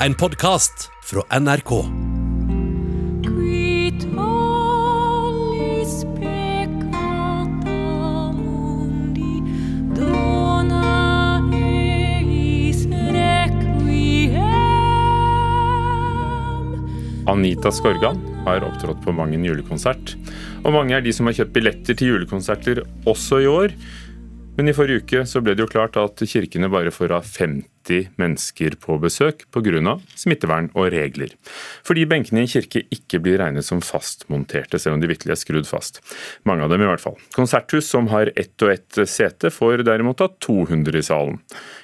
en podkast fra NRK. Anita Skorgan har opptrådt på Mangen julekonsert. Og mange er de som har kjøpt billetter til julekonserter også i år. Men i forrige uke så ble det jo klart at kirkene bare får ha 50 mennesker på besøk pga. smittevern og regler. Fordi benkene i en kirke ikke blir regnet som fastmonterte, selv om de vitterlig er skrudd fast. Mange av dem i hvert fall. Konserthus som har ett og ett sete, får derimot ha 200 i salen.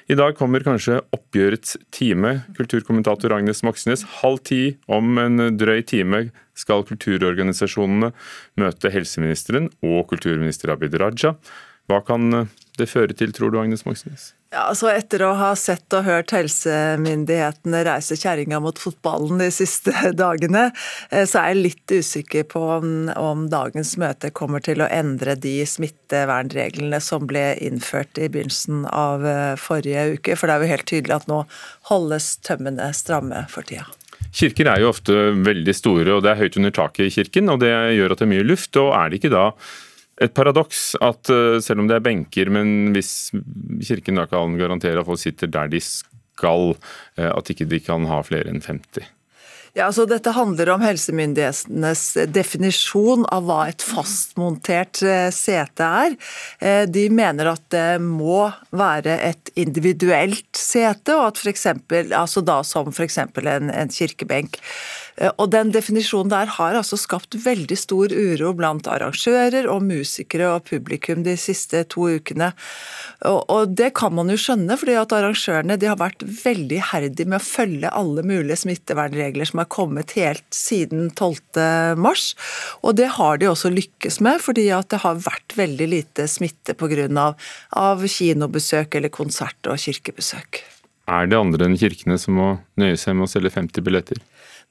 I dag kommer kanskje oppgjørets time. Kulturkommentator Agnes Moxnes, halv ti om en drøy time skal kulturorganisasjonene møte helseministeren og kulturminister Abid Raja. Hva kan det fører til, tror du, Agnes Moxnes? Ja, altså Etter å ha sett og hørt helsemyndighetene reise kjerringa mot fotballen de siste dagene, eh, så er jeg litt usikker på om, om dagens møte kommer til å endre de smittevernreglene som ble innført i begynnelsen av eh, forrige uke. For det er jo helt tydelig at nå holdes tømmene stramme for tida. Kirker er jo ofte veldig store, og det er høyt under taket i kirken, og det gjør at det er mye luft. og Er det ikke da et paradoks at eh, selv om det er benker, men hvis kirken da kan garantere at folk sitter der de skal, eh, at ikke de kan ha flere enn 50? Ja, altså Dette handler om helsemyndighetenes definisjon av hva et fastmontert eh, sete er. De mener at det må være et individuelt sete, og at for eksempel, altså da som f.eks. En, en kirkebenk. Eh, og Den definisjonen der har altså skapt veldig stor uro blant arrangører og musikere og publikum de siste to ukene. Og, Det kan man jo skjønne, fordi at arrangørene har vært veldig iherdige med å følge alle mulige smittevernregler som har kommet helt siden 12. mars. Og det har de også lykkes med, fordi at det har vært veldig lite smitte pga. Av, av kinobesøk eller konsert- og kirkebesøk. Er det andre enn kirkene som må nøye seg med å selge 50 billetter?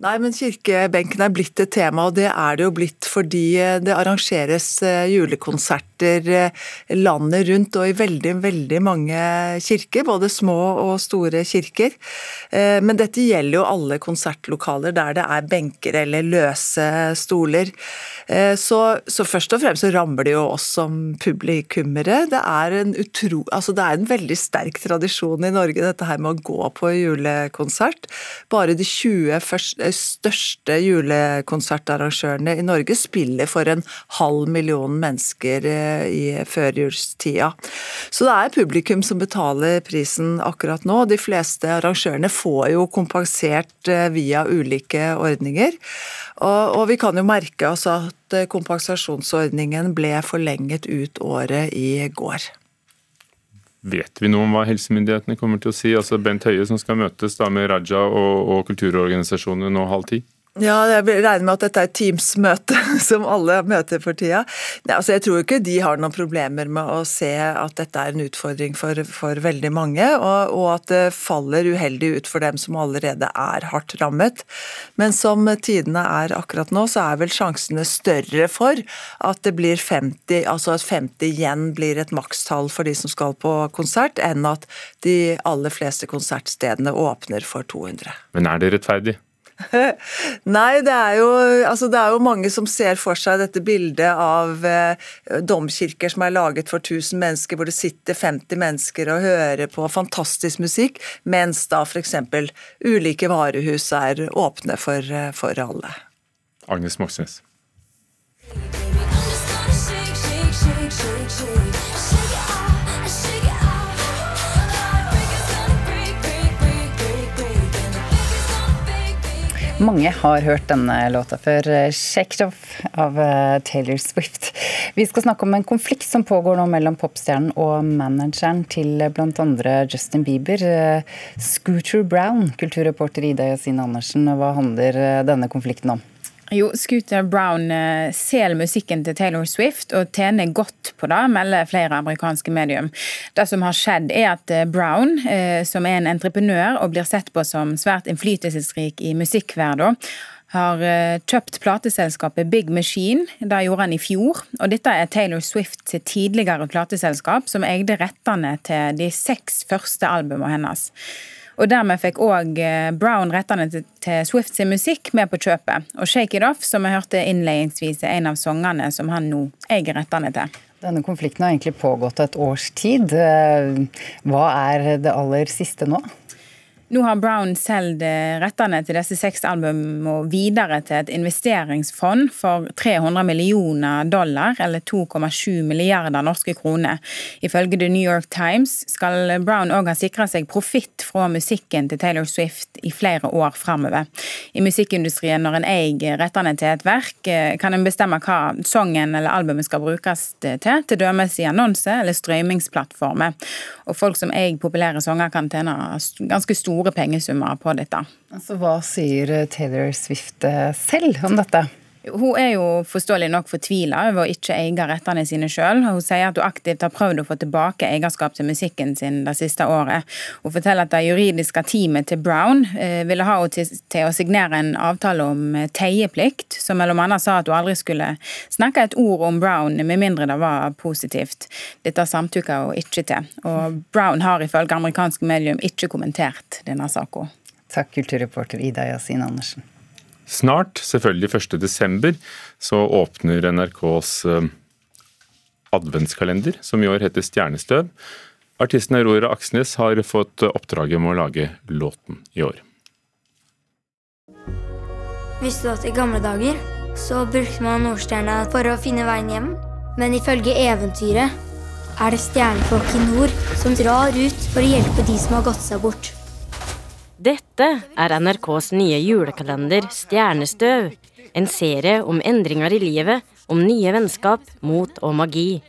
Nei, men kirkebenken er blitt et tema, og det er det jo blitt fordi eh, det arrangeres eh, julekonserter eh, landet rundt og i veldig, veldig mange kirker, både små og store kirker. Men dette gjelder jo alle konsertlokaler der det er benker eller løse stoler. Så, så først og fremst så rammer det jo oss som publikummere. Det er en utro... Altså det er en veldig sterk tradisjon i Norge, dette her med å gå på julekonsert. Bare de 20 første største julekonsertarrangørene i Norge spiller for en halv million mennesker eh, i førjulstida. Så det er publikum som betaler prisen akkurat nå. De fleste arrangørene får jo kompensert eh, via ulike ordninger. Og, og vi kan jo merke oss at eh, kompensasjonsordningen ble forlenget ut året i går. Vet vi noe om hva helsemyndighetene kommer til å si? Altså Bent Høie som skal møtes da med Raja og, og kulturorganisasjonene nå halv ti? Ja, jeg regner med at dette er et Teams-møte, som alle møter for tida. Nei, altså jeg tror ikke de har noen problemer med å se at dette er en utfordring for, for veldig mange, og, og, at det faller uheldig ut for dem som allerede er hardt rammet. Men som tidene er akkurat nå, så er vel sjansene større for at det blir 50, altså at 50 igjen blir et makstall for de som skal på konsert, enn at de aller fleste konsertstedene åpner for 200. Men er det rettferdig? Nei, det er, jo, altså det er jo mange som ser for seg dette bildet av eh, domkirker som er laget for 1000 mennesker, hvor det sitter 50 mennesker og hører på fantastisk musikk, mens da f.eks. ulike varehus er åpne for, eh, for alle. Agnes Moxnes. Shake, shake, shake, shake, shake. Mange har hørt denne låta før, 'Shake It Off' av eh, Taylor Swift. Vi skal snakke om en konflikt som pågår nå mellom popstjernen og manageren til bl.a. Justin Bieber. Eh, Scooter Brown, kulturreporter Ida Josine Andersen, hva handler eh, denne konflikten om? Jo, Scooter Brown eh, selger musikken til Taylor Swift og tjener godt på det, melder flere amerikanske medium. Det som har skjedd er at eh, Brown, eh, som er en entreprenør og blir sett på som svært innflytelsesrik i musikkverdenen, har kjøpt plateselskapet Big Machine. Det gjorde han i fjor. og Dette er Taylor Swift sitt tidligere plateselskap, som eide rettene til de seks første albumene hennes. Og dermed fikk òg Brown rettene til Swift sin musikk med på kjøpet. Og Shake It Off, som vi hørte innledningsvis, er en av sangene som han nå eier rettene til. Denne konflikten har egentlig pågått et års tid. Eh, Hva er det aller siste nå? Nå har Brown solgt eh, rettene til disse seks albumene videre til et investeringsfond for 300 millioner dollar, eller 2,7 milliarder norske kroner. Ifølge The New York Times skal Brown òg ha sikra seg profitt fra musikken til Taylor Swift i flere år framover. I musikkindustrien, når en eier rettene til et verk, eh, kan en bestemme hva sangen eller albumet skal brukes til, til dømes i annonse eller strømmingsplattformer. Og folk som eier populære sanger, kan tjene ganske store pengesummer på dette. Altså, hva sier Taylor Swift eh, selv om dette? Hun er jo forståelig nok fortvila over å ikke eie rettene sine sjøl. Hun sier at hun aktivt har prøvd å få tilbake eierskap til musikken sin det siste året. Hun forteller at det juridiske teamet til Brown eh, ville ha henne til, å signere en avtale om eh, teieplikt, som mellom annet sa at hun aldri skulle snakke et ord om Brown med mindre det var positivt. Dette samtykker hun ikke til. Og Brown har ifølge amerikanske medium ikke kommentert denne saka. Takk, kulturreporter Ida Yasin Andersen. Snart, selvfølgelig 1. desember, så åpner NRKs eh, adventskalender, som i år heter Stjernestøv. Artisten Aurora Aksnes har fått oppdraget med å lage låten i år. Visste du at i gamle dager så brukte man Nordstjerna for å finne veien hjem? Men ifølge eventyret er det stjernefolk i nord som drar ut for å hjelpe de som har gått seg bort. Dette er NRKs nye julekalender Stjernestøv. En serie om endringer i livet, om nye vennskap, mot og magi.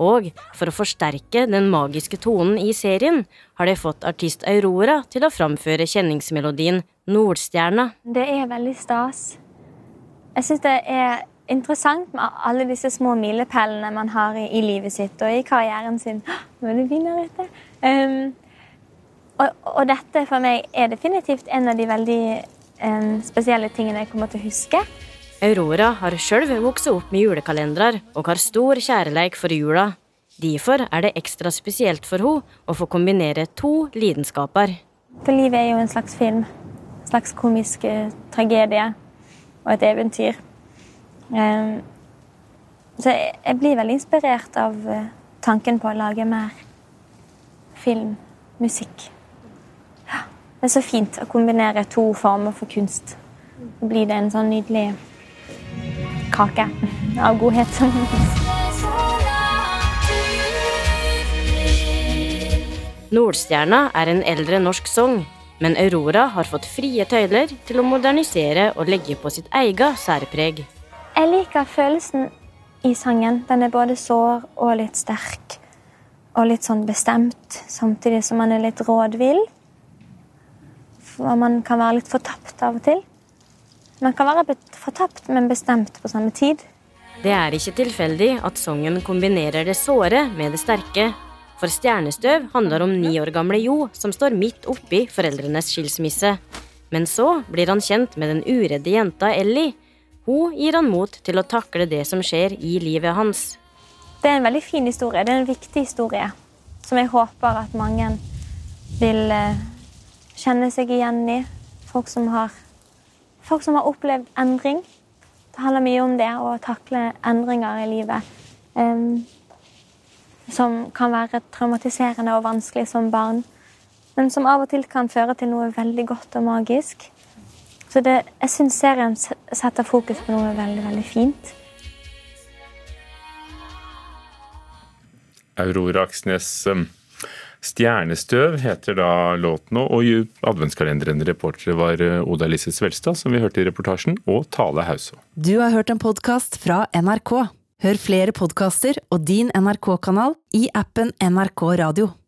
Og for å forsterke den magiske tonen i serien, har de fått artist Aurora til å framføre kjenningsmelodien Nordstjerna. Det er veldig stas. Jeg syns det er interessant med alle disse små milepælene man har i, i, livet sitt og i karrieren sin. Nå er det finere ute. Um, og, og, dette for meg er definitivt en av de veldig um, spesielle tingene jeg kommer til å huske. Aurora har sjøl vokst opp med julekalendere og har stor kjærleik for jula. Derfor er det ekstra spesielt for henne å få kombinere to lidenskaper. For livet er jo en slags film. En slags komisk uh, tragedie og et eventyr. Um, så jeg, jeg, blir veldig inspirert av uh, tanken på å lage mer film, musikk. Det er så fint å kombinere to former for kunst. Så blir det en sånn nydelig kake av godhet. Nordstjerna er en eldre norsk sang, men Aurora har fått frie tøyler til å modernisere og legge på sitt eget særpreg. Jeg liker følelsen i sangen. Den er både sår og litt sterk. Og litt sånn bestemt, samtidig som man er litt rådvill. For man kan være litt fortapt av og til. Man kan være fortapt, men bestemt på samme tid. Det er ikke tilfeldig at sangen kombinerer det såre med det sterke. For Stjernestøv handler om ni år gamle Jo som står midt oppi foreldrenes skilsmisse. Men så blir han kjent med den uredde jenta Ellie. Hun gir han mot til å takle det som skjer i livet hans. Det er en veldig fin historie. Det er en viktig historie som jeg håper at mange vil kjenne seg igjen i. Folk som har, folk som har opplevd endring. Det handler mye om det, å takle endringer i livet. Um, som kan være traumatiserende og vanskelig som barn. Men som av og til kan føre til noe veldig godt og magisk. Så det, jeg syns serien setter fokus på noe veldig, veldig fint. Aurora Aksnes um, Stjernestøv heter da låten, og i adventskalenderen reportere var uh, Oda Lise Svelstad, som vi hørte i reportasjen, og Tale Hauså. Du har hørt en podkast fra NRK. Hør flere podkaster og din NRK-kanal i appen NRK Radio.